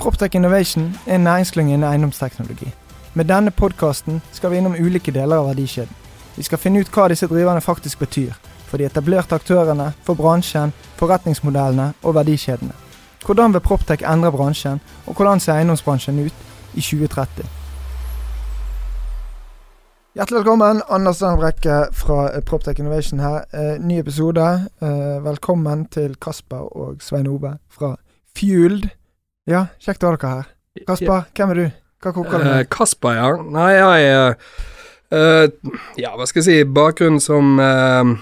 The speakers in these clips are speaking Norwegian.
Proptech Innovation er en næringsklynge innen eiendomsteknologi. Med denne podkasten skal vi innom ulike deler av verdikjeden. Vi skal finne ut hva disse driverne faktisk betyr. For de etablerte aktørene, for bransjen, forretningsmodellene og verdikjedene. Hvordan vil Proptech endre bransjen, og hvordan ser eiendomsbransjen ut i 2030? Hjertelig velkommen, Anders Dan Brekke fra Proptech Innovation her. Eh, ny episode. Eh, velkommen til Kasper og Svein Ove fra Fueled. Ja, kjekt å ha dere her. Kasper, hvem er du? Hva koker du Eh. Kasper, ja. Nei, jeg eh, Ja, hva skal jeg si. Bakgrunn som eh,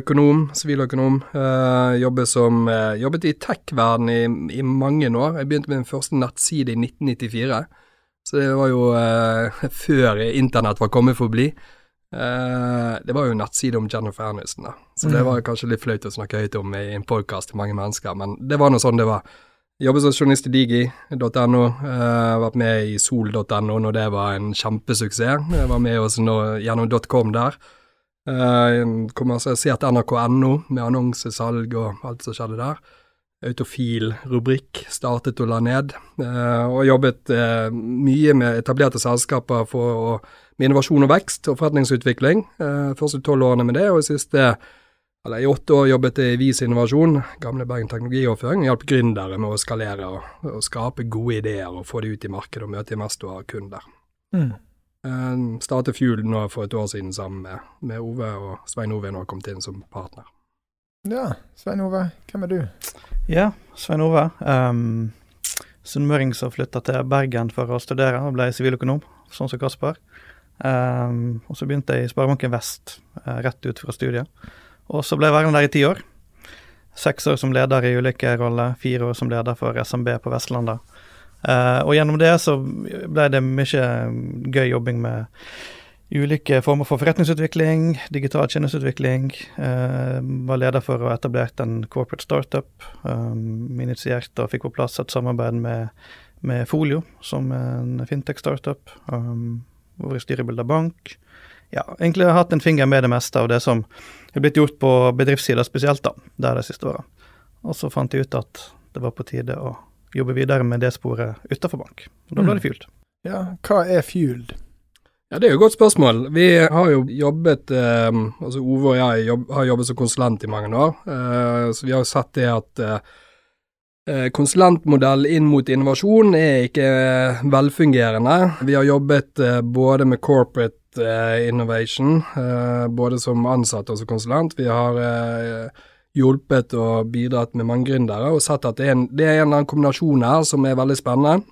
økonom, siviløkonom. Uh, jobber som, eh, jobbet i tech-verden i, i mange år. Jeg begynte med min første nettside i 1994. Så det var jo eh, før internett var kommet for å bli. Eh, det var jo en nettside om Jennifer Aniston, da. Så det Mm. var kanskje litt flaut å snakke høyt om i en podkast til mange mennesker, men det var nå sånn det var. Jobbet som journalist i digi.no. Uh, vært med i sol.no når det var en kjempesuksess. Jeg var med oss nå, gjennom .com der. Uh, Kommersialisert nrk.no med annonsesalg og alt som skjedde der. Autofil rubrikk startet og la ned. Uh, og jobbet uh, mye med etablerte selskaper for og, med innovasjon og vekst og forretningsutvikling. Første tolv årene med det, og i siste eller I åtte år jobbet jeg i Vis Innovasjon, gamle Bergen Teknologioverføring. Hjalp gründere med å skalere og, og skape gode ideer og få det ut i markedet og møte investorer og kunder. Mm. Uh, startet Fuel nå for et år siden sammen med, med Ove, og Svein Ove nå har kommet inn som partner. Ja, Svein Ove, hvem er du? Ja, Svein Ove. Um, Sunnmøring som flytta til Bergen for å studere og ble siviløkonom, sånn som Kasper. Um, og så begynte jeg i Sparebanken Vest, eh, rett ut fra studiet. Og så ble jeg værende der i ti år. Seks år som leder i ulike roller, fire år som leder for SMB på Vestlandet. Eh, og gjennom det så ble det mye gøy jobbing med ulike former for forretningsutvikling, digital tjenesteutvikling. Eh, var leder for å etablerte en corporate startup. Um, initierte og fikk på plass et samarbeid med, med Folio, som en fintech-startup. Um, hvor i styrebildet Bank. Ja, egentlig har hatt en finger med det meste av det som er blitt gjort på bedriftssida spesielt, da, der de siste åra. Og så fant jeg ut at det var på tide å jobbe videre med det sporet utafor bank. Og da ble det Fueled. Ja, hva er Fueled? Ja, Det er jo et godt spørsmål. Vi har jo jobbet eh, altså Ove og jeg jobb, har jobbet som konsulent i mange år, eh, så vi har jo sett det at eh, konsulentmodell inn mot innovasjon er ikke eh, velfungerende. Vi har jobbet eh, både med corporate eh, innovation, eh, både som ansatt og som konsulent. Vi har eh, hjulpet og bidratt med mange gründere, og sett at det er, en, det er en eller annen kombinasjon her som er veldig spennende.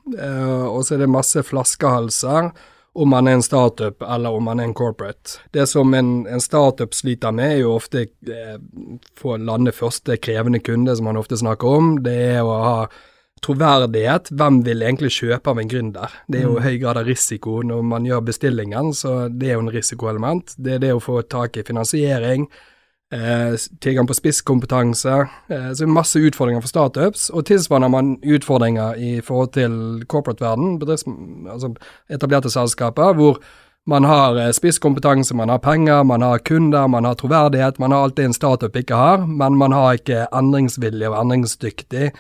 Og så er det masse flaskehalser om man er en startup eller om man er en corporate. Det som en, en startup sliter med, er jo ofte eh, få lande første krevende kunde, som man ofte snakker om. Det er å ha troverdighet. Hvem vil egentlig kjøpe av en gründer? Det er jo høy grad av risiko når man gjør bestillingen, så det er jo en risikoelement. Det er det å få tak i finansiering. Eh, tilgang på spisskompetanse. Eh, så masse utfordringer for startups. Og tilsvarende man utfordringer i forhold til corporate-verden, altså etablerte selskaper, hvor man har eh, spisskompetanse, man har penger, man har kunder, man har troverdighet. Man har alt det en startup ikke har, men man har ikke endringsvilje og endringsdyktig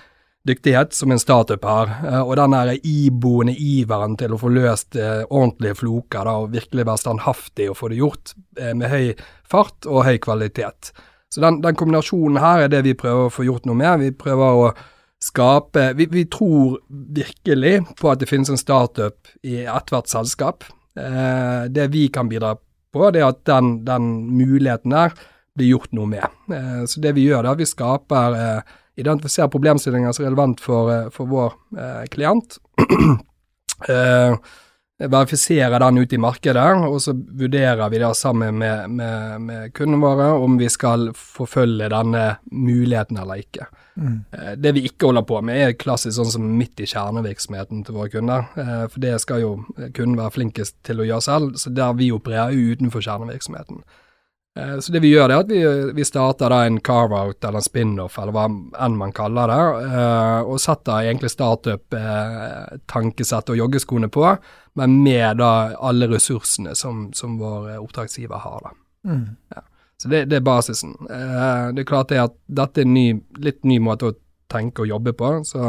dyktighet som en startup har. Eh, og den der iboende iveren til å få løst eh, ordentlige floker da, og virkelig være standhaftig og få det gjort eh, med høy fart og høy kvalitet. Så den, den kombinasjonen her er det vi prøver å få gjort noe med. Vi prøver å skape Vi, vi tror virkelig på at det finnes en startup i ethvert selskap. Eh, det vi kan bidra på, det er at den, den muligheten der blir gjort noe med. Eh, så det vi gjør, da, vi skaper eh, identifiserer problemstillinger som er relevant for, eh, for vår eh, klient. eh, verifisere den ut i markedet, og så vurderer vi da sammen med, med, med kundene våre om vi skal forfølge denne muligheten eller ikke. Mm. Eh, det vi ikke holder på med, er klassisk sånn som midt i kjernevirksomheten til våre kunder. Eh, for det skal jo kunden være flinkest til å gjøre selv, så der vi opererer utenfor kjernevirksomheten. Eh, så det vi gjør, er at vi, vi starter en carve-out eller en spin-off, eller hva enn man kaller det, eh, og setter egentlig startup-tankesett og joggeskoene på, men med da alle ressursene som, som vår oppdragsgiver har. da. Mm. Ja. Så det, det, er basisen. Eh, det er klart det at dette er en ny, litt ny måte å tenke og jobbe på. så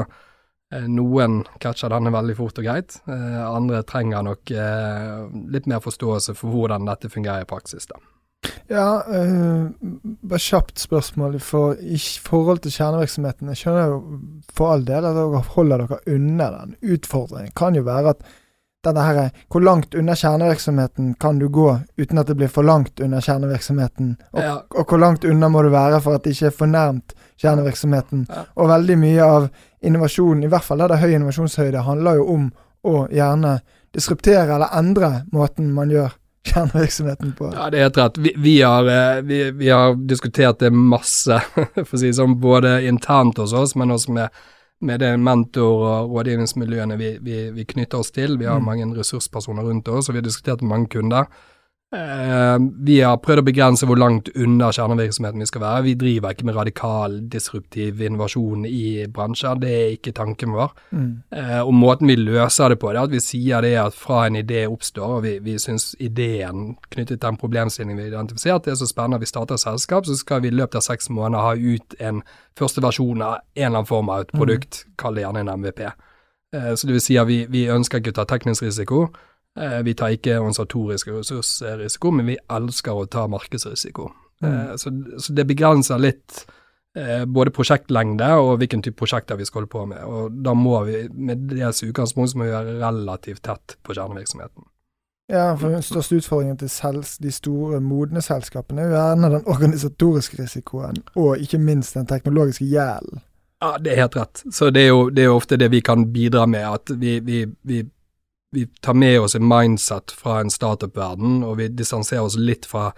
noen catcher denne veldig fort og greit. andre trenger nok litt mer forståelse for hvordan dette fungerer i praksis. da. Ja, øh, bare kjapt spørsmål. For I forhold til kjernevirksomheten, jeg skjønner jo for all del at dere holder dere unna den. Utfordringen kan jo være at denne her, hvor langt unna kjernevirksomheten kan du gå uten at det blir for langt unna kjernevirksomheten? Og, ja. og hvor langt unna må du være for at det ikke er for nærmt kjernevirksomheten? Ja. Og veldig mye av innovasjonen, i hvert fall der det er høy innovasjonshøyde, handler jo om å gjerne disruptere eller endre måten man gjør kjernevirksomheten på. Ja, det er helt rett. Vi, vi, har, eh, vi, vi, har, diskutert det masse, for å si sånn, både internt hos oss, men også med, med det mentor- og rådgivningsmiljøene vi, vi, knytter oss til. Vi har mm. mange ressurspersoner rundt oss, og vi har diskutert med mange kunder. Eh, vi har prøvd å begrense hvor langt unna kjernevirksomheten vi skal være. Vi driver ikke med radikal, disruptiv innovasjon i bransjer, det er ikke tanken vår. Mm. Eh, og måten vi løser det på, det er at vi sier det at fra en idé oppstår, og vi, vi syns ideen knyttet til en problemstilling vi har identifisert er så spennende at vi starter et selskap, så skal vi i løpet av seks måneder ha ut en første versjon av en eller annen form av et mm. produkt, mm. kall det gjerne en MVP. Eh, så det vil si at vi, vi ønsker ikke å ta teknisk risiko. Eh, vi tar ikke organisatorisk ressursrisiko, men vi elsker å ta markedsrisiko. Mm. Eh, så, så, det begrenser litt eh, både prosjektlengde og hvilken type prosjekter vi skal holde på med. Og da må vi, med deres utgangspunkt, så må vi være relativt tett på kjernevirksomheten. Ja, for den største utfordringen til de store, modne selskapene er gjerne den organisatoriske risikoen, og ikke minst den teknologiske gjelden. Ja, det er helt rett. Så det er jo, det er ofte det vi kan bidra med, at vi, vi, vi vi tar med oss en mindset fra en startup-verden, og vi distanserer oss litt fra,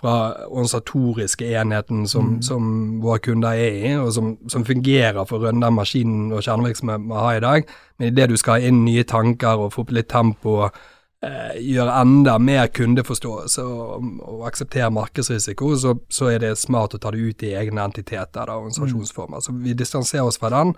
fra organisatoriske enheten som, mm. som, våre kunder er i, og som, som fungerer for å rønne den maskinen og kjernevirksomheten vi har i dag. Men idet du skal ha inn nye tanker og få opp litt tempo, eh, gjøre enda mer kundeforståelse og, og akseptere markedsrisiko, så, så, er det smart å ta det ut i egne entiteter, og organisasjonsformer. Mm. Så vi distanserer oss fra den.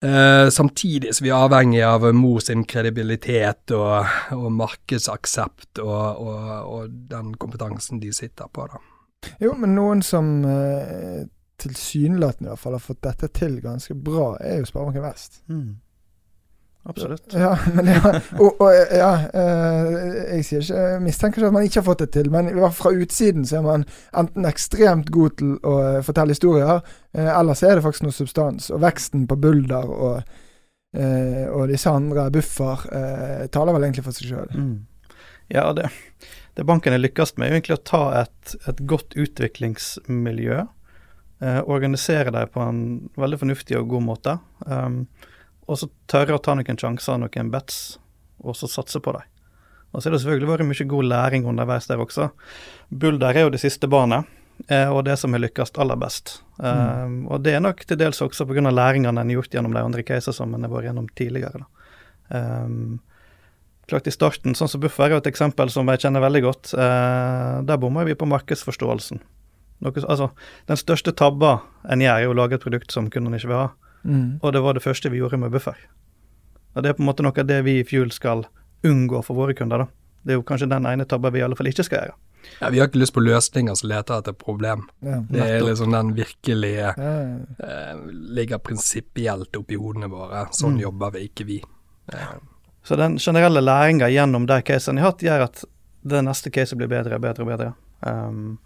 Uh, samtidig som vi er avhengig av Mo sin kredibilitet og, og markedsaksept og, og, og, den kompetansen de sitter på. da. Jo, men noen som uh, tilsynelatende i hvert fall har fått dette til ganske bra, er jo Sparebanken Vest. Mm. Absolutt. Ja, men ja, og, og, ja eh, jeg sier ikke, mistenker ikke at man ikke har fått det til, men fra utsiden så er man enten ekstremt god til å eh, fortelle historier, eh, eller så er det faktisk noe substans. Og veksten på Bulder og, og disse andre, Buffer, taler vel egentlig for seg sjøl. Mm. Ja, det, det bankene lykkes med, er jo egentlig å ta et, et godt utviklingsmiljø, eh, organisere dem på en veldig fornuftig og god måte. Um, og så tørre å ta noen sjanser, noen bets, og så satse på dem. Og så har det selvfølgelig vært mye god læring underveis der også. Bulder er jo det siste barnet, eh, og det som har lykkes aller best. Mm. Um, og det er nok til dels også pga. læringene en har gjort gjennom de andre casene som en har vært gjennom tidligere. Um, klart I starten, sånn som Buffer er et eksempel som jeg kjenner veldig godt. Uh, der bommer vi på markedsforståelsen. Noe, altså, den største tabba en gjør, er å lage et produkt som kundene ikke vil ha. Mm. Og det var det første vi gjorde med buffer. Og det er på en måte noe av det vi i Fuel skal unngå for våre kunder. da. Det er jo kanskje den ene tabben vi i alle fall ikke skal gjøre. Ja, Vi har ikke lyst på løsninger som leter etter problem. Ja, det er liksom den virkelige ja, eh, Ligger prinsipielt oppi hodene våre. Sånn mm. jobber vi, ikke vi. Eh. Så den generelle læringa gjennom de casene jeg har hatt, gjør at det neste caset blir bedre og bedre og bedre. Um,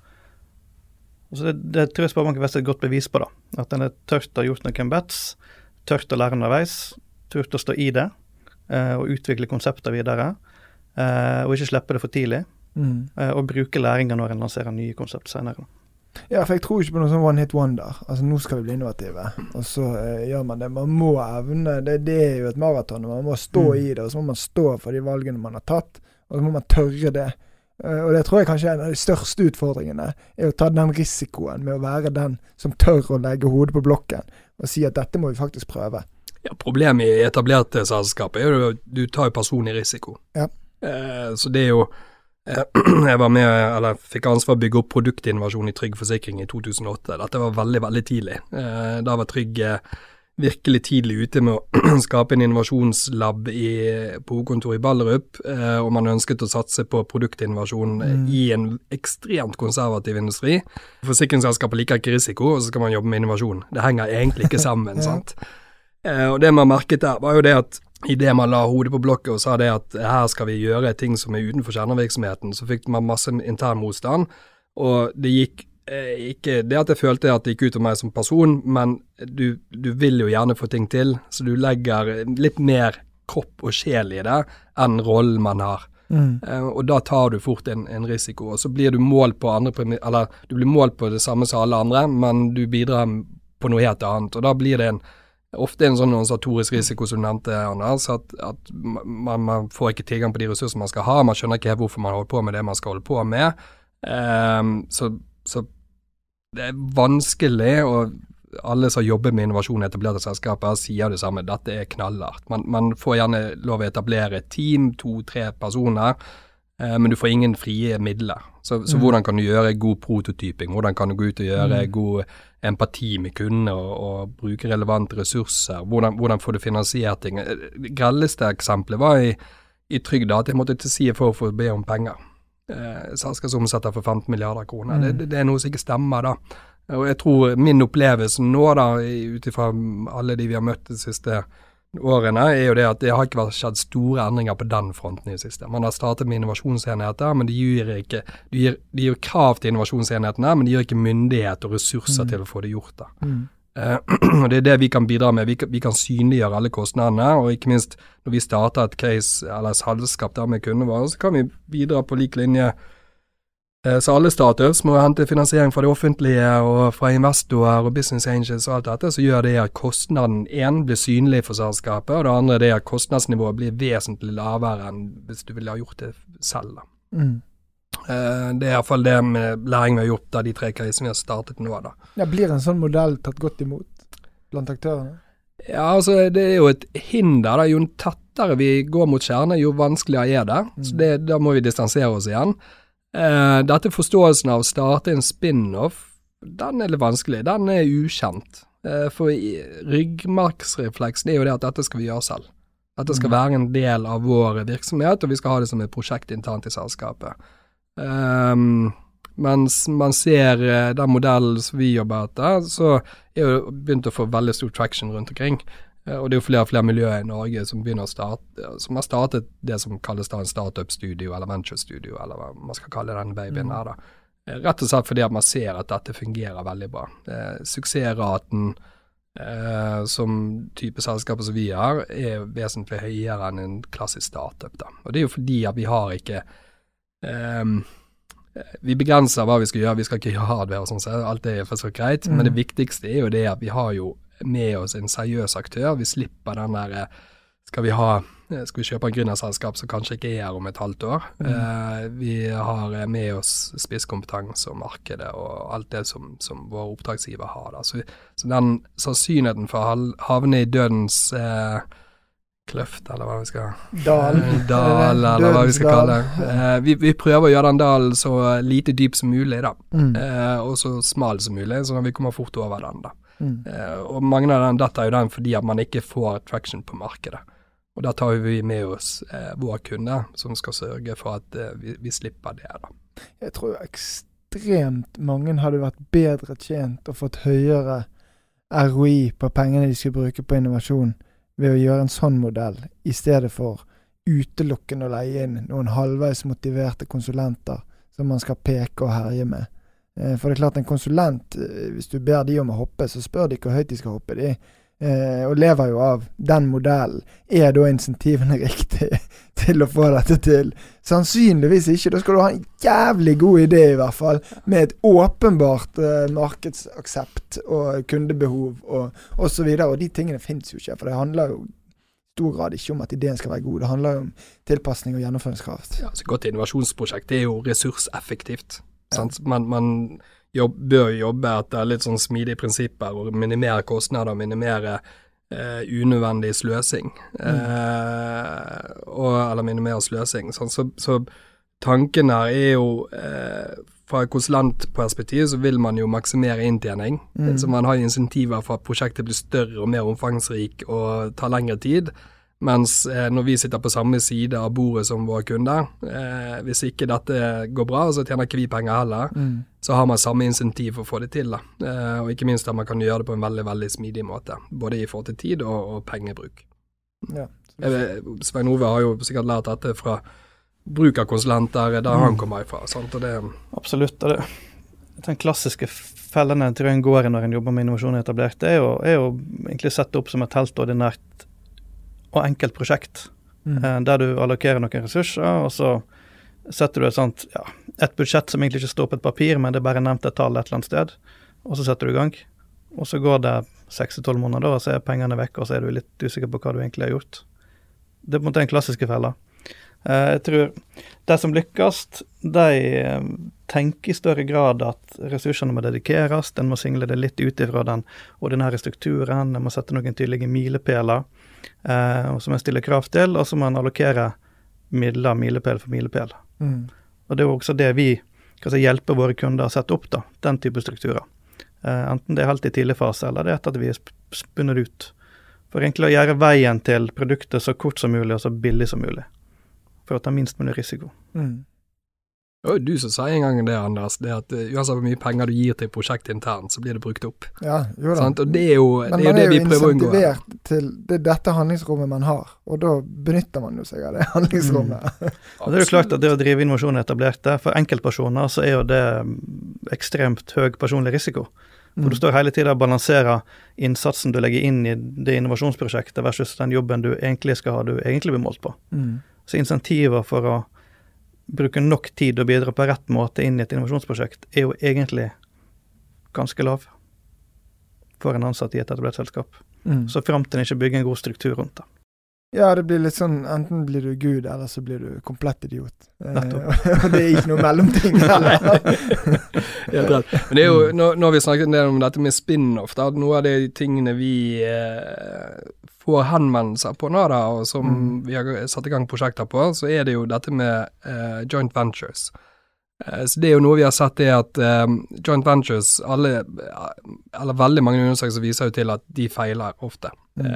så det, det tror jeg Sparebanken Vest er et godt bevis på. da, At en er tørt å gjort noen bets, tørt å lære underveis, turt å stå i det eh, og utvikle konsepter videre. Eh, og ikke slippe det for tidlig. Mm. Eh, og bruke læringa når en lanserer nye konsept senere. Ja, for jeg tror ikke på noe sånn one hit wonder. Altså Nå skal vi bli innovative, og så uh, gjør man det. Man må evne det, det, er jo et maraton. Man må stå mm. i det, og så må man stå for de valgene man har tatt. Og så må man tørre det. Uh, og det tror jeg kanskje er en av de største utfordringene. Er å ta den risikoen med å være den som tør å legge hodet på blokken og si at dette må vi faktisk prøve. Ja, Problemet i etablerte selskap er jo at du tar jo personlig risiko. Ja. Eh, så det er jo Eh, jeg var med, eller fikk ansvar å bygge opp produktinnovasjon i Trygg Forsikring i 2008. Dette var veldig, veldig tidlig. Eh, da var Trygg eh, virkelig tidlig ute med å skape en innovasjonslab i, på hovedkontoret i Ballerup, og man ønsket å satse på produktinnovasjon mm. i en ekstremt konservativ industri. Forsikringsselskaper liker ikke risiko, og så skal man jobbe med innovasjon. Det henger egentlig ikke sammen. ja. sant? Og det man merket der, var jo det at idet man la hodet på blokket og sa det at her skal vi gjøre ting som er utenfor kjernevirksomheten, så fikk man masse intern motstand. Og det gikk eh, ikke det at jeg følte at det gikk ut av meg som person, men du, du, vil jo gjerne få ting til, så du legger litt mer kropp og sjel i det enn rollen man har. Mm. Uh, og da tar du fort en, en, risiko. Og så blir du målt på andre eller du blir målt på det samme som alle andre, men du bidrar på noe helt annet. Og da blir det en ofte en sånn organisatorisk risiko som du nevnte, Anders, at, at man, man, får ikke tilgang på de ressursene man skal ha. Man skjønner ikke helt hvorfor man holder på med det man skal holde på med. Um, så, det er vanskelig, og alle som jobber med innovasjon i etablerte selskaper, sier det samme. Dette er knallhardt. Man, man får gjerne lov å etablere et team, to-tre personer. Eh, men du får ingen frie midler. Så, så mm. hvordan kan du gjøre god prototyping? Hvordan kan du gå ut og gjøre mm. god empati med kundene og, og, bruke relevante ressurser? Hvordan, hvordan får du finansiert ting? Det eh, grelleste eksempelet var i, i Trygda at jeg måtte til side for å få be om penger. Eh, Selskapsomsetter for 15 milliarder kroner. Mm. Det, det, er noe som ikke stemmer, da. Og jeg tror min opplevelse nå, da, ut ifra alle de vi har møtt de siste årene, er jo det at det har ikke vært skjedd store endringer på den fronten i det siste. Man har startet med innovasjonsenheter, men de gir, ikke, de gir, de gir krav til innovasjonsenhetene, men de gir ikke myndighet og ressurser mm. til å få det gjort. da. Mm. Uh, og Det er det vi kan bidra med. Vi kan, vi kan, synliggjøre alle kostnadene. Og ikke minst når vi starter et case eller et selskap der med kundene våre, så kan vi bidra på lik linje Eh, så alle startups må hente finansiering fra det offentlige og fra investorer og business angels og alt dette, så gjør det at kostnaden én blir synlig for selskapet, og det andre er at kostnadsnivået blir vesentlig lavere enn hvis du ville ha gjort det selv. Mm. Eh, det er iallfall det med læring vi har gjort av de tre casene vi har startet nå. da. Ja, Blir en sånn modell tatt godt imot blant aktørene? Ja, altså det er jo et hinder. da, Jo tettere vi går mot kjerne, jo vanskeligere er det. Mm. Så det, da må vi distansere oss igjen. Eh, dette forståelsen av å starte en spin-off, den er litt vanskelig. Den er ukjent. Eh, for ryggmargsrefleksen er jo det at dette skal vi gjøre selv. Dette skal mm. være en del av vår virksomhet, og vi skal ha det som et prosjekt internt i selskapet. Um, mens man ser uh, den modellen som vi jobber etter, så er jo begynt å få veldig stor traction rundt omkring. Eh, og det er jo flere og flere miljøer i Norge som begynner å starte, som har startet det som kalles da en startup-studio eller venture-studio, eller hva man skal kalle den babyen mm. her. da. Eh, rett og slett fordi at man ser at dette fungerer veldig bra. Eh, suksessraten eh, som type selskaper som vi har, er vesentlig høyere enn en klassisk startup. da. Og det er jo fordi at vi har ikke eh, vi begrenser hva vi skal gjøre, vi skal ikke gjøre hardware og sånn, så alt det er for så greit. Mm. Men det viktigste er jo det at vi har jo med oss en seriøs aktør. Vi slipper den der eh, skal vi ha eh, skal vi kjøpe en gründerselskap som kanskje ikke er her om et halvt år. Mm. Eh, vi har eh, med oss spisskompetanse og markedet og alt det som, som vår oppdragsgiver har. Så, så den sannsynligheten for å havne i dødens eh, kløft, eller hva vi skal Dal. dal, eller hva vi skal kalle det. Eh, vi, vi, prøver å gjøre den dalen så lite dyp som mulig, da. Mm. og så smal som mulig, sånn at vi kommer fort over den. da. Mm. Uh, og mange av den detter jo den fordi at man ikke får traction på markedet. Og da tar vi med oss uh, vår kunde, som skal sørge for at uh, vi, vi, slipper det. da. Jeg tror ekstremt mange hadde vært bedre tjent og fått høyere ROI på pengene de skal bruke på innovasjon, ved å gjøre en sånn modell, i stedet for utelukkende å leie inn noen halvveis motiverte konsulenter som man skal peke og herje med. Eh, for det er klart, en konsulent, eh, hvis du ber de om å hoppe, så spør de hvor høyt de skal hoppe. De eh, og lever jo av den modellen. Er da insentivene riktig til å få dette til? Sannsynligvis ikke. Da skal du ha en jævlig god idé, i hvert fall, med et åpenbart eh, markedsaksept og kundebehov og osv. Og, og de tingene fins jo ikke, for det handler jo stor grad ikke om at ideen skal være god. Det handler jo om tilpasning og gjennomføringskraft. Ja, så Godt innovasjonsprosjekt det er jo ressurseffektivt. Ja. Man, man jobb, bør jobbe etter litt sånn smidige prinsipper og minimere kostnader, minimere eh, unødvendig sløsing. Mm. Eh, og, eller minimere sløsing. Sånn, så, så, tanken her er jo eh, fra et konsulentperspektiv så vil man jo maksimere inntjening. Mm. Så man har insentiver for at prosjektet blir større og mer omfangsrik og tar lengre tid. Mens eh, når vi sitter på samme side av bordet som våre kunder, eh, hvis ikke dette går bra, så tjener ikke vi penger heller, mm. så har man samme insentiv for å få det til. Eh, og ikke minst at man kan gjøre det på en veldig veldig smidig måte. Både i forhold til tid og, og pengebruk. Ja. Svein Ove har jo sikkert lært dette fra bruk av konsulenter der mm. han kommer ifra. Sant? Og det, Absolutt. og det den klassiske fellene til en går i når en jobber med innovasjon etablert, det er jo, er jo egentlig sett opp som et helt ordinært og enkelt prosjekt. Mm. Eh, der du allokerer noen ressurser, og så setter du et sånt ja, et budsjett som egentlig ikke står på et papir, men det er bare nevnt et tall et eller annet sted, og så setter du i gang. Og så går det seks til tolv måneder, og så er pengene vekk, og så er du litt usikker på hva du egentlig har gjort. Det er på en måte den klassiske fella. Eh, jeg tror de som lykkes, de eh, tenker i større grad at ressursene må dedikeres, en må single det litt ut ifra den ordinære strukturen, en må sette noen tydelige milepæler eh, som en stiller krav til, og så må en allokere midler milepæl for milepæl. Mm. Og det er jo også det vi si, hjelper våre kunder å sette opp, da, den type strukturer. Eh, enten det er helt i tidlig fase, eller det er etter at vi er spunnet ut. For egentlig å gjøre veien til produktet så kort som mulig og så billig som mulig. For å ta minst mulig risiko. Mm. Det var jo du som sa en gang det, Anders, det at uh, uansett hvor mye penger du gir til prosjektet internt, så blir det brukt opp. Ja, jo da. Sant? Og det er jo det, er jo det vi prøver å unngå. Men man er jo insentivert til det, dette handlingsrommet man har, og da benytter man jo seg av det handlingsrommet. Mm. det er jo klart at det å drive innovasjon er etablert for enkeltpersoner så er jo det mm, ekstremt høy personlig risiko. For mm. du står hele tida og balanserer innsatsen du legger inn i det innovasjonsprosjektet versus den jobben du egentlig skal ha, du egentlig blir målt på. Mm. Så insentiver for å bruke nok tid og bidra på rett måte inn i et innovasjonsprosjekt, er jo egentlig ganske lav for en ansatt i et etablert selskap. Mm. Så fram til en ikke bygger en god struktur rundt det. Ja, det blir litt sånn enten blir du gud, eller så blir du komplett idiot. Nettopp. og det er ikke noe mellomting heller. Men det er jo, nå, nå har vi snakket del om dette med spin-off. Noe av de tingene vi eh, får henvendelser på nå, da, og som mm. vi har satt i gang prosjekter på, så er det jo dette med eh, joint ventures. Uh, så Det er jo noe vi har sett, det at uh, joint ventures alle, eller Veldig mange undersøkelser viser jo til at de feiler ofte. Mm.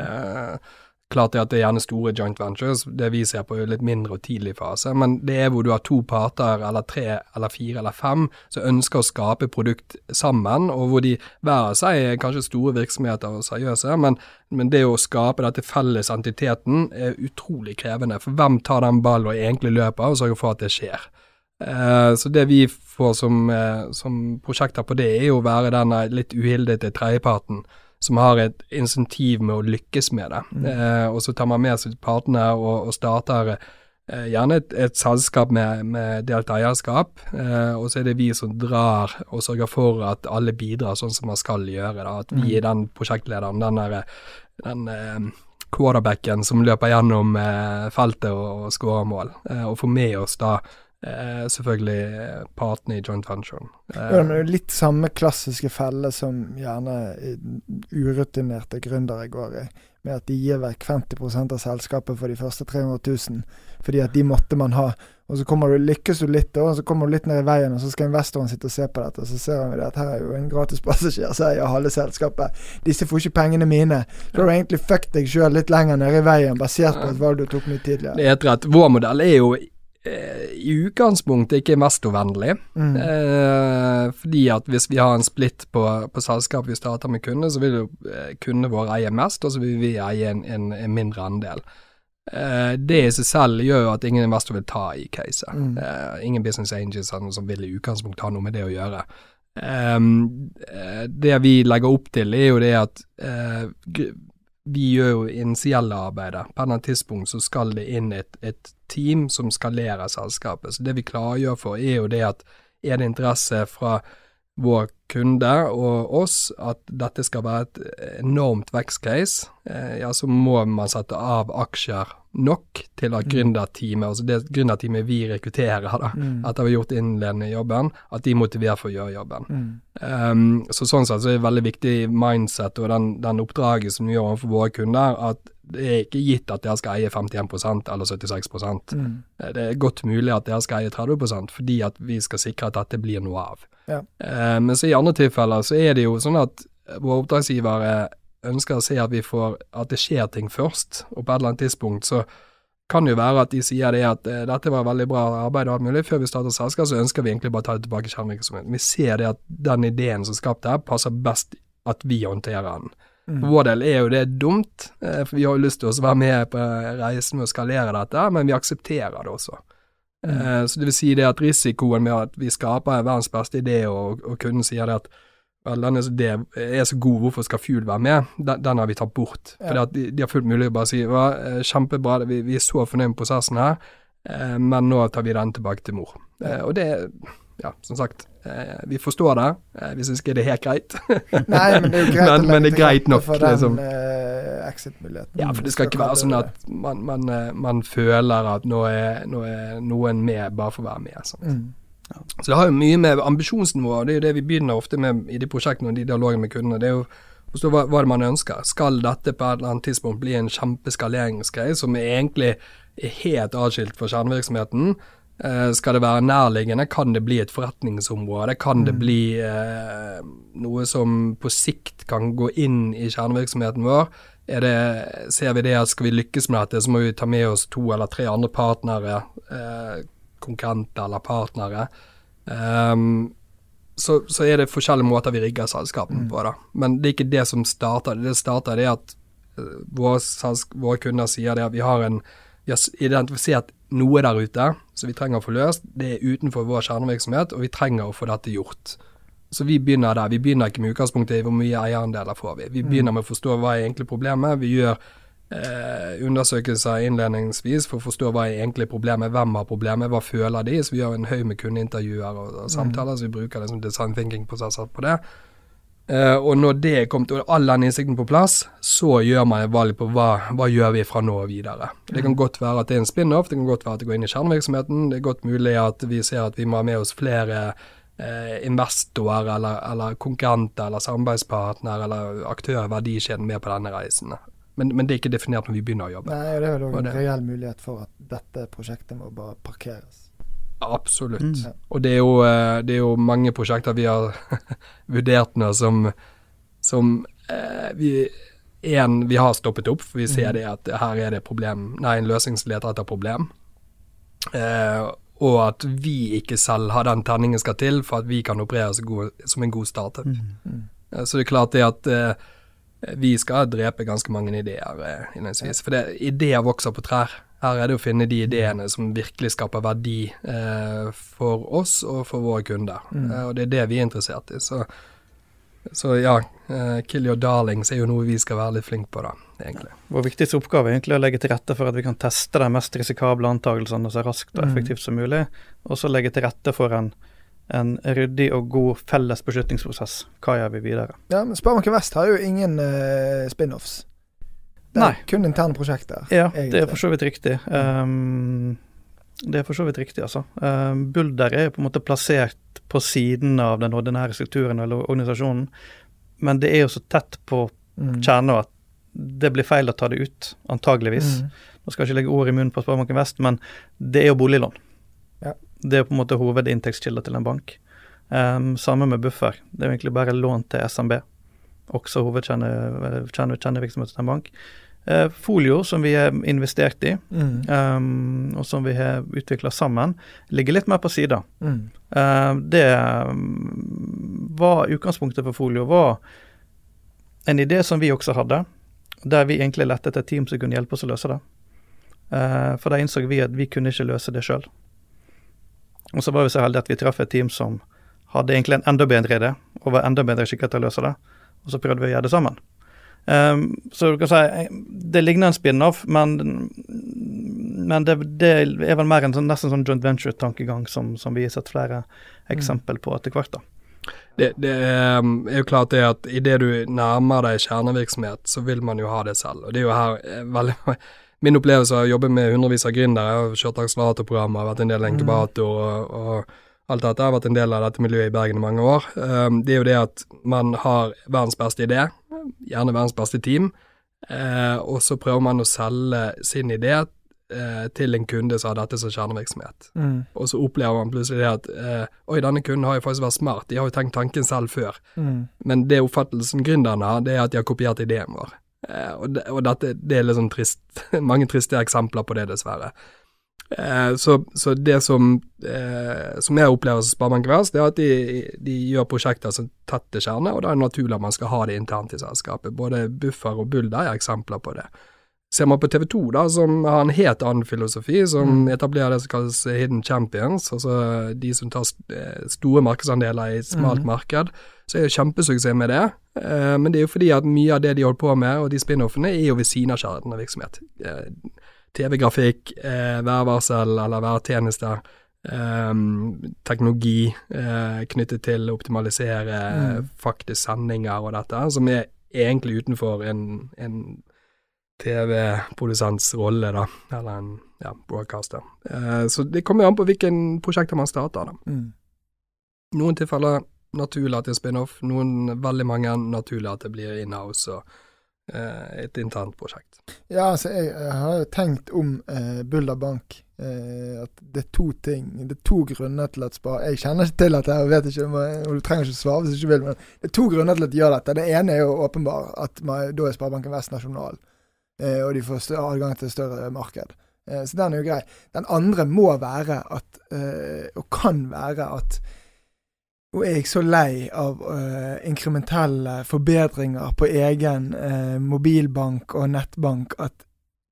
Klart det at det er gjerne store joint ventures, det vi ser på litt mindre og tidlig fase, men det er hvor du har to parter, eller tre, eller fire, eller fem, som ønsker å skape produkt sammen, og hvor de hver av seg er kanskje store virksomheter og seriøse, men, men, det å skape dette felles entiteten er utrolig krevende. For hvem tar den ballen og egentlig løper, og sørger for at det skjer? Uh, så det vi får som, uh, som prosjekter på det, er jo å være den litt uhildete tredjeparten som har et insentiv med å lykkes med det. Mm. Eh, og så tar man med seg partene og, og starter eh, gjerne et, et, selskap med, med delt eierskap, eh, og så er det vi som drar og sørger for at alle bidrar sånn som man skal gjøre. Da. At vi mm. er den prosjektlederen, den, der, den eh, quarterbacken som løper gjennom eh, feltet og, og skårer mål, eh, og får med oss da Eh, selvfølgelig partene i joint venture. Eh, ja, men det er litt samme klassiske felle som gjerne urutinerte gründere går i. Med at de gir vekk 50 av selskapet for de første 300 000, fordi at de måtte man ha. Og så kommer du, lykkes du litt, og så kommer du litt ned i veien, og så skal investoren sitte og se på dette. Og så ser han at her er jo en gratis passasjer, så som eier halve selskapet. Disse får ikke pengene mine. Så har du egentlig fucket deg sjøl litt lenger ned i veien, basert på et valg du tok mye tidligere. Det er helt rett. Vår modell er jo Eh, i utgangspunktet ikke investorvennlig. Mm. Eh, fordi at hvis vi har en splitt på, på selskap vi starter med kunde, så vil jo eh, kundene våre eie mest, og så vil vi eie en, en, en mindre andel. Eh, det i seg selv gjør jo at ingen investor vil ta i caset. Mm. Eh, ingen business angels som vil i utgangspunktet ha noe med det å gjøre. Um, det vi legger opp til, er jo det at vi gjør jo initielle arbeidet. På annet tidspunkt så skal det inn et, et team som skalerer selskapet. Så det vi klargjør for, er jo det at er det interesse fra vår kunde og oss at dette skal være et enormt vekstcase, eh, ja, så må man sette av aksjer nok til at Mm. gründerteamet, altså det gründerteamet vi rekrutterer da, Mm. etter å har gjort innledende jobben, at de er motivert for å gjøre jobben. Mm. Um, så sånn sett så er det veldig viktig mindset og den, den oppdraget som vi gjør overfor våre kunder, at det er ikke gitt at dere skal eie 51 eller 76 Mm. Eh, Det er godt mulig at dere skal eie 30% fordi at vi skal sikre at dette blir noe av. Ja. Eh, men så i andre tilfeller så er det jo sånn at våre oppdragsgivere ønsker å se at vi får at det skjer ting først, og på et eller annet tidspunkt så kan det jo være at de sier det at eh, dette var veldig bra arbeid og alt mulig, før vi starter selskap så ønsker vi egentlig bare å ta det tilbake kjernevirksomheten. Vi ser det at den ideen som er skapt her, passer best at vi håndterer den. Mm. For vår del er jo det dumt, eh, for vi har jo lyst til å være med på reisen med å skalere dette, men vi aksepterer det også. Mm. Eh, Så det vil si det at risikoen med at vi skaper verdens beste idé, og, og kunden sier det at vel, denne ideen er så god, hvorfor skal Fuel være med? Den, den har vi tatt bort. Ja. For de, de har fullt mulig å bare si ja, eh, kjempebra, vi, vi er så fornøyd med prosessen her, eh, men nå tar vi den tilbake til mor. Eh, Og det, ja, som sagt, eh, vi forstår det. Eh, Vi syns ikke det er helt greit. Nei, men det er jo greit Men- å legge er til rette nok, for den liksom. eh, exit-muligheten. Ja, for det skal ikke være sånn at man, man, eh, man føler at nå er, nå er noen med bare for å være med. Sant? Mm. Så det har jo mye med ambisjonsnivå, det er jo det vi begynner ofte med i de prosjektene og de dialogene med kundene. Det er jo forstå hva, hva det man ønsker. Skal dette på et eller annet tidspunkt bli en kjempeskaleringsgreie som er egentlig er helt atskilt fra kjernevirksomheten? Eh, skal det være nærliggende? Kan det bli et forretningsområde? Kan det Mm. bli eh, noe som på sikt kan gå inn i kjernevirksomheten vår? Det, ser vi det at skal vi lykkes med dette, så må vi ta med oss to eller tre andre partnere, eh, konkurrenter eller partnere. um, så, så er det forskjellige måter vi rigger selskapene Mm. på. da. Men det er ikke det som starter. Det starter det at eh, våre, våre kunder sier det at vi har, en, vi har identifisert noe der ute som vi trenger å få løst. Det er utenfor vår kjernevirksomhet, og vi trenger å få dette gjort. Så vi begynner der. Vi begynner ikke med utgangspunktet i hvor mye eierandeler får vi. Vi Mm. begynner med å forstå hva er egentlig problemet. Vi gjør eh, undersøkelser innledningsvis for å forstå hva er egentlig problemet, hvem har problemet, hva føler de. Så vi gjør en haug med kundeintervjuer og, og samtaler, så vi bruker liksom design thinking-prosesser på det. Eh, og når det er kommet, og all den innsikten på plass, så gjør man et valg på hva, hva gjør vi fra nå og videre. Det kan godt være at det er en spin-off, det kan godt være at det går inn i kjernevirksomheten. Det er godt mulig at vi ser at vi må ha med oss flere eh, investorer eller, eller konkurrenter eller samarbeidspartner eller aktører i verdikjeden med på denne reisen. Men, men det er ikke definert når vi begynner å jobbe. Nei, og det er jo en reell mulighet for at dette prosjektet må bare parkeres. Absolutt. Mm. Og det er, jo, eh, det er jo mange prosjekter vi har vurdert nå som, som eh, vi en, vi har stoppet opp, for vi ser Mhm. det at her er det problem, nei, en løsning som leter etter problem. Eh, og at vi ikke selv har den tenningen skal til for at vi kan operere oss god, som en god startup. Mm. Mm. Eh, Så det er klart det at eh, vi skal drepe ganske mange ideer eh, innledningsvis. For det, ideer vokser på trær. Her er det å finne de ideene som virkelig skaper verdi eh, for oss og for våre kunder. Mm. Eh, og det er det vi er interessert i. Så, så ja, eh, kill your darlings er jo noe vi skal være litt flinke på, da, egentlig. Vår viktigste oppgave er egentlig å legge til rette for at vi kan teste de mest risikable antakelsene så raskt og Mm. effektivt som mulig, og så legge til rette for en, en ryddig og god felles beslutningsprosess. Hva gjør vi videre? Ja, men Sparebanken Vest har jo ingen uh, spin-offs. Det er Nei. kun interne prosjekter. Ja, egentlig. det er for så vidt riktig. Um, det er for så vidt riktig, altså. Um, Bulder er jo på en måte plassert på siden av den ordinære strukturen eller organisasjonen, men det er jo så tett på Mm. kjernen at det blir feil å ta det ut, antageligvis. Mm. Nå skal jeg ikke legge ord i munnen på Sparebanken Vest, men det er jo boliglån. Det er på en måte hovedinntektskilder til en bank. Um, samme med buffer. Det er egentlig bare lån til SMB. Også hovedkjernevirksomhet til en bank. Uh, Folio, som vi har investert i, Mm. um, og som vi har utvikla sammen, ligger litt mer på sida. Mm. Uh, det var utgangspunktet for Folio, var en idé som vi også hadde, der vi egentlig lette etter et team som kunne hjelpe oss å løse det. Uh, for da innså vi at vi kunne ikke løse det sjøl. Og så var vi så heldige at vi traff et team som hadde egentlig en enda bedre idé, og var enda bedre skikket til å løse det. Og så prøvde vi å gjøre det sammen. Um, så du kan si det ligner en spin-off, men, men det, det, er vel mer en sånn, nesten sånn joint venture-tankegang som, som, vi har sett flere eksempel på etter hvert. da. Det, det, er jo klart det at idet du nærmer deg kjernevirksomhet, så vil man jo ha det selv. Og det er jo her veldig Min opplevelse av å jobbe med hundrevis av gründere, jeg har kjørt akseleratorprogrammer, vært en del inkubator og, og alt dette har vært en del av dette miljøet i Bergen i mange år. Um, det er jo det at man har verdens beste idé, gjerne verdens beste team, uh, og så prøver man å selge sin idé uh, til en kunde som har dette som kjernevirksomhet. Mm. Og så opplever man plutselig det at uh, oi, denne kunden har jo faktisk vært smart, de har jo tenkt tanken selv før. Mm. Men det oppfattelsen gründerne har, det er at de har kopiert ideen vår. Eh, og, det, og dette, det er liksom trist, mange triste eksempler på det, dessverre. Eh, så, så, det som, eh, som jeg opplever som Sparebank Vest, det er at de, de, gjør prosjekter som tett til kjerne, og da er det naturlig at man skal ha det internt i selskapet. Både Buffer og Bulder er eksempler på det. Ser man på TV 2, da, som har en helt annen filosofi, som mm. etablerer det som kalles hidden champions, altså de som tar store markedsandeler i et smalt mm. marked, så er det kjempesuksess med det. Eh, men det er jo fordi at mye av det de holder på med, og de spin-offene, er jo ved siden av kjærligheten virksomhet. Eh, TV-grafikk, eh, værvarsel eller værtjenester. Um, teknologi uh, knyttet til å optimalisere mm. faktisk sendinger og dette, som er egentlig utenfor en, en TV-produsents rolle, da, eller en ja, broadcaster. Uh, så det kommer an på hvilken prosjekter man starter, da. Mm. Noen tilfeller naturlig at det er spin-off. Noen, veldig mange, naturlig at det blir in-house og eh, et internt prosjekt. Ja, altså jeg, jeg har jo tenkt om eh, Bulder Bank eh, at det er to ting, det er to grunner til at spar... Jeg kjenner ikke til dette, og vet ikke, og du trenger ikke svare hvis du ikke vil, men det er to grunner til at de gjør dette. Det ene er jo åpenbar at man, da er Sparebanken Vest nasjonal, eh, og de får større, adgang til større marked. Eh, så den er jo grei. Den andre må være at, eh, og kan være at og er jeg så lei av uh, inkrementelle forbedringer på egen uh, mobilbank og nettbank at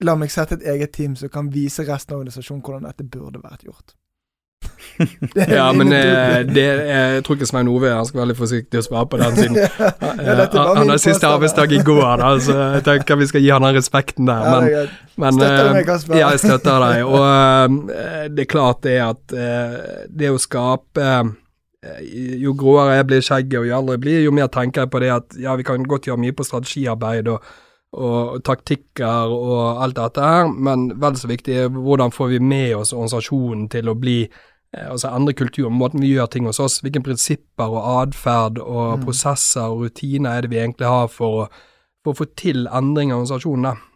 la meg sette et eget team som kan vise resten av organisasjonen hvordan dette burde vært gjort. ja, men eh, det, jeg tror ikke Svein Ove han skal være litt forsiktig å svare på den siden. ja, han har siste arbeidsdag i går, da, så jeg tenker vi skal gi han den respekten der. Men, ja, men støtter meg, Kasper. Ja, jeg støtter deg. Og det er klart det at det å skape Eh, jo gråere jeg blir i skjegget, og jo eldre jeg blir, jo mer tenker jeg på det at ja, vi kan godt gjøre mye på strategiarbeid og, og taktikker og alt dette her, men vel så viktig er hvordan får vi med oss organisasjonen til å bli eh, altså endre kulturen, måten vi gjør ting hos oss. Hvilke prinsipper og atferd og mm. prosesser og rutiner er det vi egentlig har for å, for å få til endring av organisasjonen.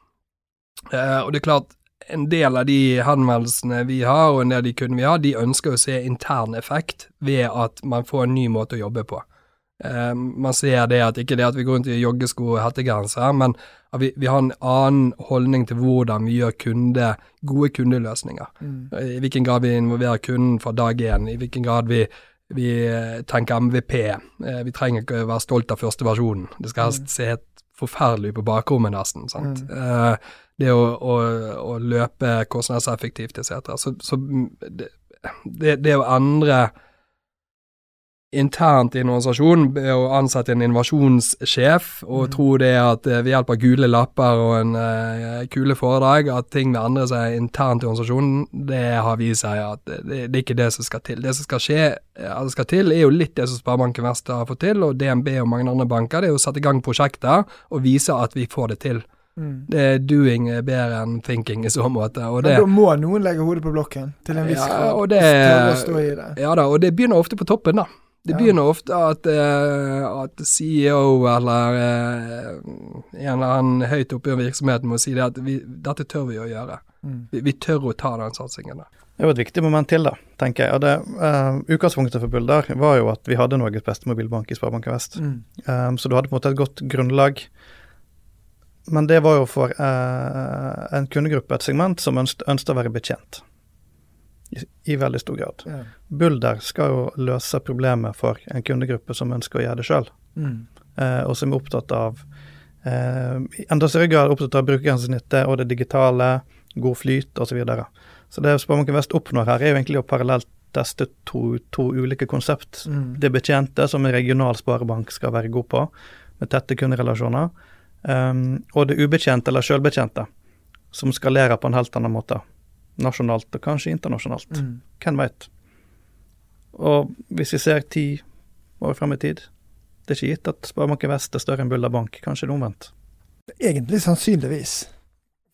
Eh, og det er klart, en del av de henvendelsene vi har, og en del av de kundene vi har, de ønsker å se intern effekt ved at man får en ny måte å jobbe på. Eh, man ser det at ikke det at vi går rundt i joggesko og hettegenser, men at vi, vi, har en annen holdning til hvordan vi gjør kunde, gode kundeløsninger. Mm. I hvilken grad vi involverer kunden fra dag én, i hvilken grad vi, vi eh, tenker MVP. Eh, vi trenger ikke å være stolt av første versjonen. Det skal helst mm. se helt forferdelig ut på bakrommet, nesten. sant? Mm. Uh, det å, å, å løpe kostnadseffektivt etc. Så, så det, det, å endre internt i en organisasjon ved å ansette en innovasjonssjef og mm. tro det at eh, ved hjelp av gule lapper og en uh, kule foredrag at ting vil endre seg internt i organisasjonen, det har vist seg at det, det, er ikke det som skal til. Det som skal skje, eller skal til, er jo litt det som Sparebanken Vest har fått til, og DNB og mange andre banker. Det er å sette i gang prosjekter og vise at vi får det til. Mm. Det er doing bedre enn thinking i så måte. Men det, da må noen legge hodet på blokken til en viss grad. Ja, det, ja da, og det begynner ofte på toppen, da. Det begynner ofte at, uh, at CEO eller uh, en eller annen høyt oppe i virksomheten må si det at vi, dette tør vi å gjøre. Mm. Vi, vi, tør å ta den satsingen der. Det er jo et viktig moment til, da, tenker jeg. Og det, uh, Utgangspunktet for Bulder var jo at vi hadde Norges beste mobilbank i Sparebanken Vest. Mm. Um, så du hadde på en måte et godt grunnlag men det var jo for eh, en kundegruppe, et segment, som ønsket, å være betjent. I, I, veldig stor grad. Ja. Bulder skal jo løse problemet for en kundegruppe som ønsker å gjøre det sjøl, mm. eh, og som er opptatt av eh, i enda større grad opptatt av brukergrensesnittet og det digitale, god flyt osv. Så, videre. så det Sparebanken Vest oppnår her, er jo egentlig å parallelt teste to, to ulike konsept. Mm. Det betjente, som en regional sparebank skal være god på, med tette kunderelasjoner Um, og det ubetjente eller sjølbetjente, som skalerer på en helt annen måte. Nasjonalt og kanskje internasjonalt. Mm. Hvem veit. Og hvis vi ser ti år frem i tid, det er ikke gitt at Sparebanken Vest er større enn Bulder Bank. Kanskje det er omvendt. Egentlig sannsynligvis.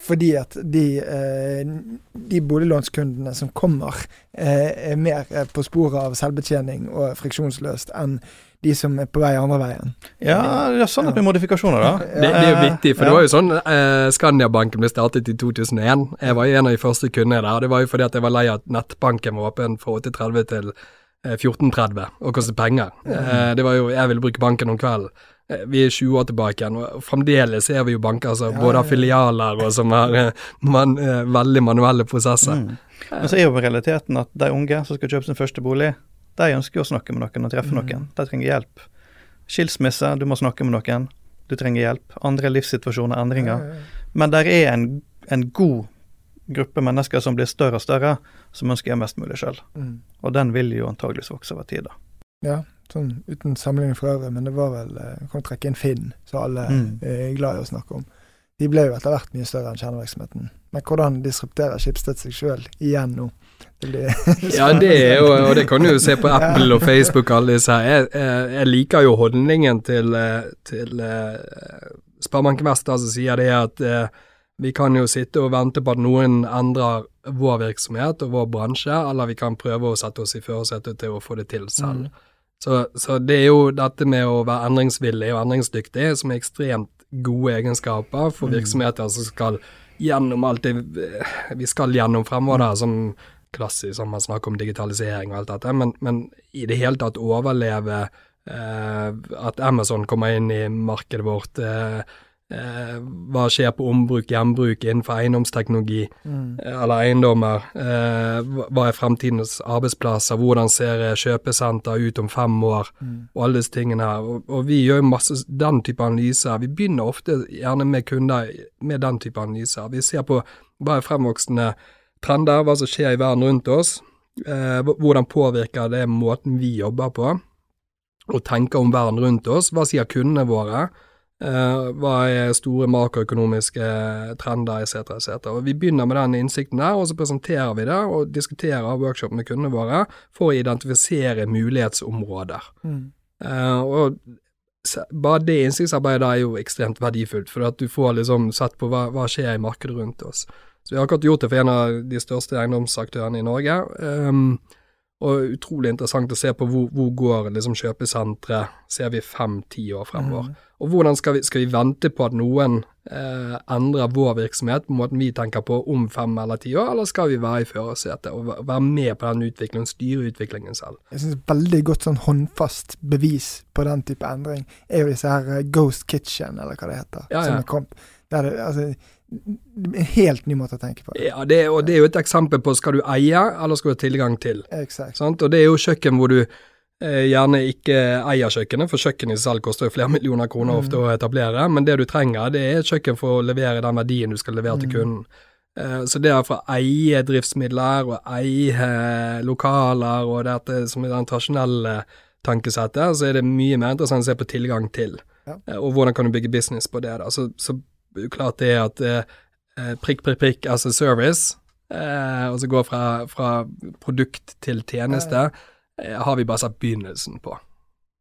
Fordi at de, eh, de boliglånskundene som kommer, eh, er mer eh, på sporet av selvbetjening og friksjonsløst enn de som er på vei andre veien. Ja, det er sånn at med modifikasjoner, da. Det, det er jo Eh, viktig, for ja. det var jo sånn eh, Skandiabanken ble startet i 2001. Jeg var jo en av de første kundene der. Det var jo fordi at jeg var lei av at nettbanken var åpen fra 8.30 til eh, 14.30 og kostet penger. Eh, det var jo, Jeg ville bruke banken om kvelden. Eh, Vi er 20 år tilbake igjen, og fremdeles er vi jo banker som Ja, både har filialer og som har eh, man, eh, veldig manuelle prosesser. Mm. Men så er jo realiteten at de unge som skal kjøpe sin første bolig, de ønsker jo å snakke med noen og treffe Mm. noen. De trenger hjelp. Skilsmisse, du må snakke med noen. Du trenger hjelp. Andre livssituasjoner, endringer. Ja, ja, ja. Men der er en, en god gruppe mennesker som blir større og større, som ønsker gjøre mest mulig sjøl. Mm. Og den vil jo antageligvis vokse over tid, da. Ja, sånn uten sammenligning for øvrig, men det var vel eh, Kan trekke inn Finn, som alle Mm. er glad i å snakke om. De ble jo etter hvert mye større enn kjernevirksomheten. Men hvordan disrupterer Skipsted seg sjøl igjen nå? Ja, det er jo, og det kan du jo se på Apple og Facebook og alle disse her. Jeg, jeg, jeg liker jo holdningen til, eh, til eh, Sparebanken som sier det at eh, vi kan jo sitte og vente på at noen endrer vår virksomhet og vår bransje, eller vi kan prøve å sette oss i førersetet til å få det til selv. Mm. Så, så det er jo dette med å være endringsvillig og endringsdyktig som er ekstremt gode egenskaper for Mm. virksomheter som skal gjennom alt det vi skal gjennom fremover, som klassisk, som man snakker om digitalisering og alt dette, men, men i det hele tatt overleve eh, at Amazon kommer inn i markedet vårt, eh, eh, hva skjer på ombruk, gjenbruk innenfor eiendomsteknologi, Mm. eller eiendommer. Eh, hva- er fremtidens arbeidsplasser? Hvordan ser eh, kjøpesenter ut om fem år? Mm. Og alle disse tingene her. Og, og vi gjør masse den type analyser. Vi begynner ofte gjerne med kunder med den type analyser. Vi ser på hva er fremvoksende trender, hva som skjer i verden rundt oss. Eh, hvordan påvirker det måten vi jobber på, og tenker om verden rundt oss. Hva sier kundene våre? Eh, hva er store makroøkonomiske trender etc. etc. Og Vi begynner med den innsikten der, og så presenterer vi det og diskuterer workshop med kundene våre for å identifisere mulighetsområder. Mm. Eh, og bare det innsiktsarbeidet er jo ekstremt verdifullt, for at du får liksom sett på hva, hva skjer i markedet rundt oss. Så vi har akkurat gjort det for en av de største eiendomsaktørene i Norge. Um, og utrolig interessant å se på hvor, hvor går liksom kjøpesentre, ser vi fem-ti år fremover. Mm. Og hvordan skal vi, skal vi vente på at noen eh, endrer vår virksomhet på måten vi tenker på om fem eller ti år, eller skal vi være i førersetet og være med på den utviklingen, styre utviklingen selv? Jeg synes veldig godt sånn håndfast bevis på den type endring er jo disse her eh, Ghost Kitchen, eller hva det heter, Ja, som er kommet. Der det, altså, en helt ny måte å tenke på. Ja, det, og det er jo et eksempel på skal du eie, eller skal du ha tilgang til. Exakt. Sant? Og det er jo kjøkken hvor du eh, gjerne ikke eier kjøkkenet, for kjøkkenet i seg selv koster jo flere millioner kroner Mm. ofte å etablere, men det du trenger, det er et kjøkken for å levere den verdien du skal levere til Mm. kunden. Eh, så det er fra å eie driftsmidler og eie eh, lokaler og dette som er den tradisjonelle tankesettet, så er det mye mer interessant å se på tilgang til. Ja. Eh, og hvordan kan du bygge business på det. da. Så, så det er klart det at eh, eh, prikk, prikk, prikk as a service, eh, og så gå fra, fra produkt til tjeneste, har vi bare sett begynnelsen på.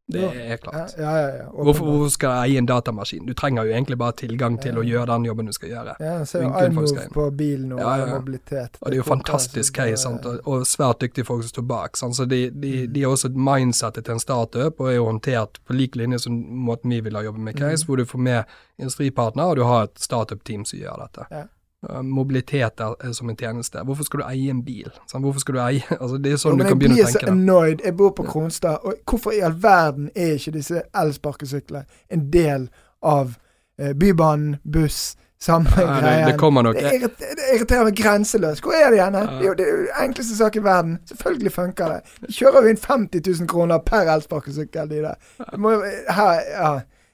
Det Ja. er klart. Ja, ja, ja. Hvorfor, hvorfor skal jeg eie en datamaskin? Du trenger jo egentlig bare tilgang til Ja. å gjøre den jobben du skal gjøre. Ja, folk iMove på bilen og Ja, ja, ja. mobilitet. Og det er jo fantastisk case, og, svært dyktige folk som står bak. Sant? Så de, de, Mm. de har også et mindset til en startup, og er jo håndtert på lik linje som måten vi vil ha jobbet med case, Mm. hvor du får med industripartner, og du har et startup-team som gjør dette. Ja. Uh, Mobilitet som en tjeneste. Hvorfor skal du eie en bil? Sant? Hvorfor skal du eie Altså, det er sånn sånn du kan begynne å å Jeg tenke. så annoyed. Jeg bor på Kronstad, og hvorfor i all verden er ikke disse elsparkesyklene en del av eh, Bybanen, buss, samme det, greien? det kommer nok. Det irriterer, det irriterer meg grenseløst. Hvor er de igjen? Ja. Det er jo det enkleste sak i verden. Selvfølgelig funker det. De kjører jo inn 50 000 kroner per elsparkesykkel, de der. Det må, her, ja,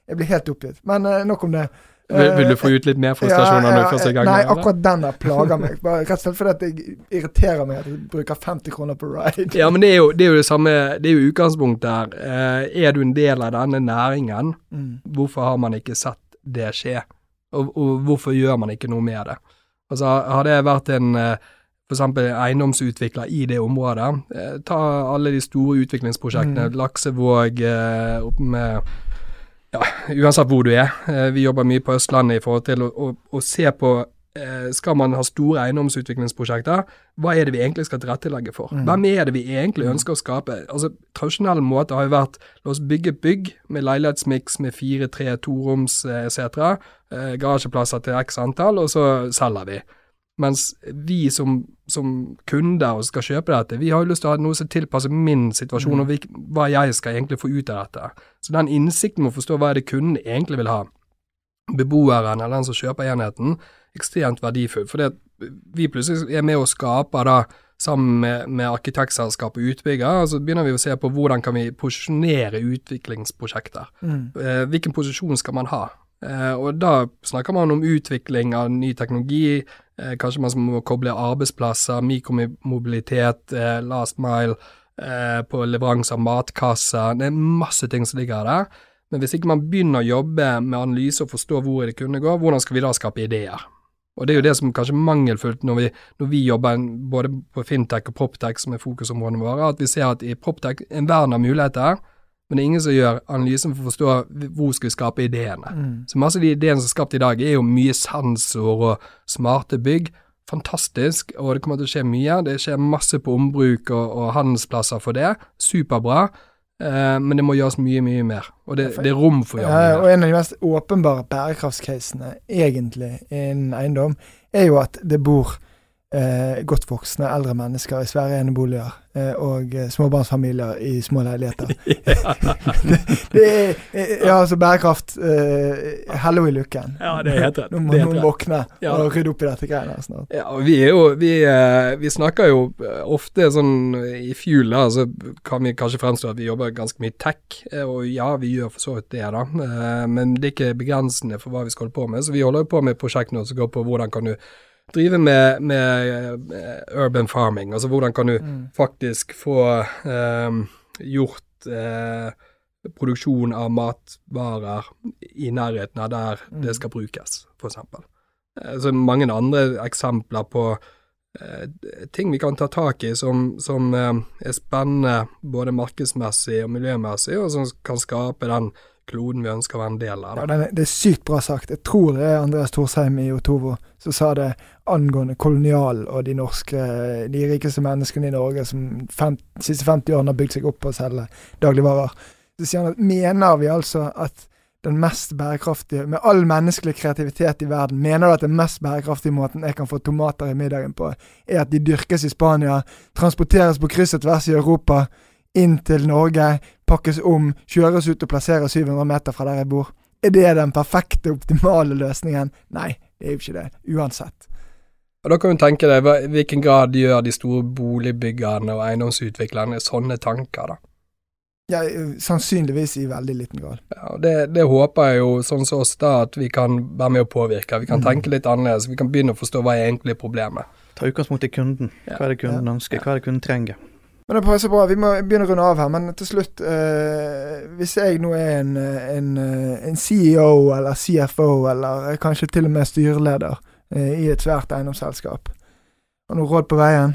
jeg blir helt oppgitt. Men eh, nok om det. Vil, vil du få ut litt mer frustrasjon når du først er i gang? Nei, eller? akkurat den der plager meg. Bare Rett og slett fordi at jeg irriterer meg at jeg bruker 50 kroner på ride. Ja, men det er jo det, er jo det samme Det er jo utgangspunktet her. Eh, er du en del av denne næringen, Mm. hvorfor har man ikke sett det skje? Og, og hvorfor gjør man ikke noe med det? Altså, hadde jeg vært en eh, f.eks. eiendomsutvikler i det området. Eh, ta alle de store utviklingsprosjektene. Mm. Laksevåg eh, opp med ja, uansett hvor du er. Eh, vi jobber mye på Østlandet i forhold til å, å, å se på eh, skal man ha store eiendomsutviklingsprosjekter, hva er det vi egentlig skal tilrettelegge for? Mm. Hvem er det vi egentlig ønsker å skape? Altså, Tradisjonell måte har jo vært la oss bygge bygg med leilighetsmiks med fire, tre, toroms etc. Eh, garasjeplasser til x antall, og så selger vi. Mens vi som, som kunder og skal kjøpe dette, vi har jo lyst til å ha noe som tilpasser min situasjon, Mm. og hvil- hva jeg skal egentlig få ut av dette. Så den innsikten med å forstå hva er det kunden egentlig vil ha, beboeren eller den som kjøper enheten, ekstremt verdifull. For det, vi plutselig er med og skaper da, sammen med, med arkitektselskap og utbygger, så begynner vi å se på hvordan kan vi posisjonere utviklingsprosjekter. Mm. Eh, hvilken posisjon skal man ha? Eh, og da snakker man om utvikling av ny teknologi, kanskje man må koble arbeidsplasser, mikromobilitet, eh, last mile, eh, på leveranse av matkasser. Det er masse ting som ligger der. Men hvis ikke man begynner å jobbe med analyse og forstå hvor det kunne gå, hvordan skal vi da skape ideer? Og det er jo det som kanskje mangelfullt når vi, når vi jobber både på fintech og proptech, som er fokusområdene våre, at vi ser at i proptech er en verden av muligheter, men det er ingen som gjør analysen for å forstå hvor skal vi skape ideene. Mm. Så masse av de ideene som er skapt i dag, er jo mye sensor og smarte bygg. Fantastisk, og det kommer til å skje mye. Det skjer masse på ombruk og, og handelsplasser for det. Superbra. Eh, men det må gjøres mye, mye mer. Og det, det er rom for å gjøre og mye og en av de mest åpenbare bærekraftscasene egentlig innen eiendom, er jo at det bor eh, godt voksne eldre mennesker i svære eneboliger eh, og eh, småbarnsfamilier i små leiligheter. det er eh, Ja, altså bærekraft eh, Hello i lukken. Ja, det er helt rett. Nå må Det noen våkne Ja. og rydde opp i dette greiene her snart. Ja, vi er jo Vi, eh, vi snakker jo eh, ofte sånn i fuel, da, så kan vi kanskje fremstå at vi jobber ganske mye tech. eh, Og ja, vi gjør for så vidt det, da. Eh, Men det er ikke begrensende for hva vi skal holde på med. Så vi holder jo på med et prosjekt nå som går på hvordan kan du drive med, med eh, urban farming. Altså hvordan kan du Mm. faktisk få eh, gjort eh, produksjon av matvarer i nærheten av der Mm. det skal brukes, f.eks. Eh, Så mange andre eksempler på eh, ting vi kan ta tak i som, som eh, er spennende både markedsmessig og miljømessig, og som kan skape den kloden vi ønsker å være en del av. Ja, det er sykt bra sagt. Jeg tror det er Andreas Thorsheim i Otovo som sa det angående kolonial og de norske, de rikeste menneskene i Norge som fem, de siste 50 årene har bygd seg opp på å selge dagligvarer. Så sier han at mener vi altså at den mest bærekraftige, med all menneskelig kreativitet i verden, mener du at den mest bærekraftige måten jeg kan få tomater i middagen på, er at de dyrkes i Spania, transporteres på kryss og tvers i Europa, inn til Norge, pakkes om, kjøres ut og plasseres 700 meter fra der jeg bor. Er det den perfekte, optimale løsningen? Nei, det er jo ikke det. Uansett. Og Da kan du tenke deg i hvilken grad gjør de store boligbyggerne og eiendomsutviklerne sånne tanker, da. Ja, sannsynligvis i veldig liten grad. Ja, og det, det håper jeg jo, sånn som oss, da, at vi kan være med å påvirke. Vi kan Mm. tenke litt annerledes. Vi kan begynne å forstå hva er egentlig problemet. Ta utgangspunkt i kunden. Hva er det kunden ønsker, hva er det kunden trenger? Men det passer bra. Vi må begynne å runde av her. Men til slutt, eh, hvis jeg nå er en, eh, en, eh, en CEO eller CFO, eller kanskje til og med styreleder eh, i et svært eiendomsselskap, har du noe råd på veien?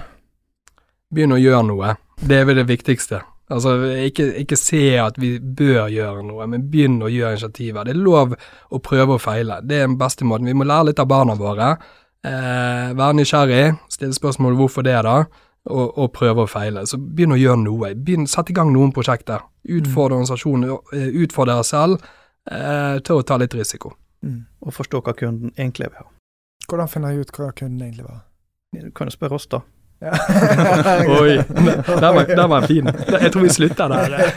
Begynn å gjøre noe. Det er vel det viktigste. Altså, ikke, ikke se at vi bør gjøre noe, men begynn å gjøre initiativer. Det er lov å prøve og feile. Det er den beste måten. Vi må lære litt av barna våre. Eh, være nysgjerrig, stille spørsmål hvorfor det, da, og, og prøve og feile. Så begynn å gjøre noe. Begynn, Sett i gang noen prosjekter. Utfordre organisasjonen, eh, utfordre dere selv eh, til å ta litt risiko. Mm. Og forstå hva kunden egentlig vil ha. Hvordan finner jeg ut hva kunden egentlig var? Du kan jo spørre oss, da. Ja. Oi, den var, den var fin. Jeg tror vi slutter der.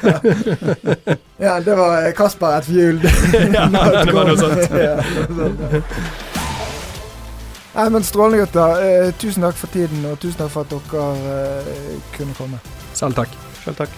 ja, det var Kasper et hjul. Ja, det var noe sånt. Nei, men Strålende, gutter. Eh, tusen takk for tiden, og tusen takk for at dere eh, kunne komme. Selv takk. Selv takk.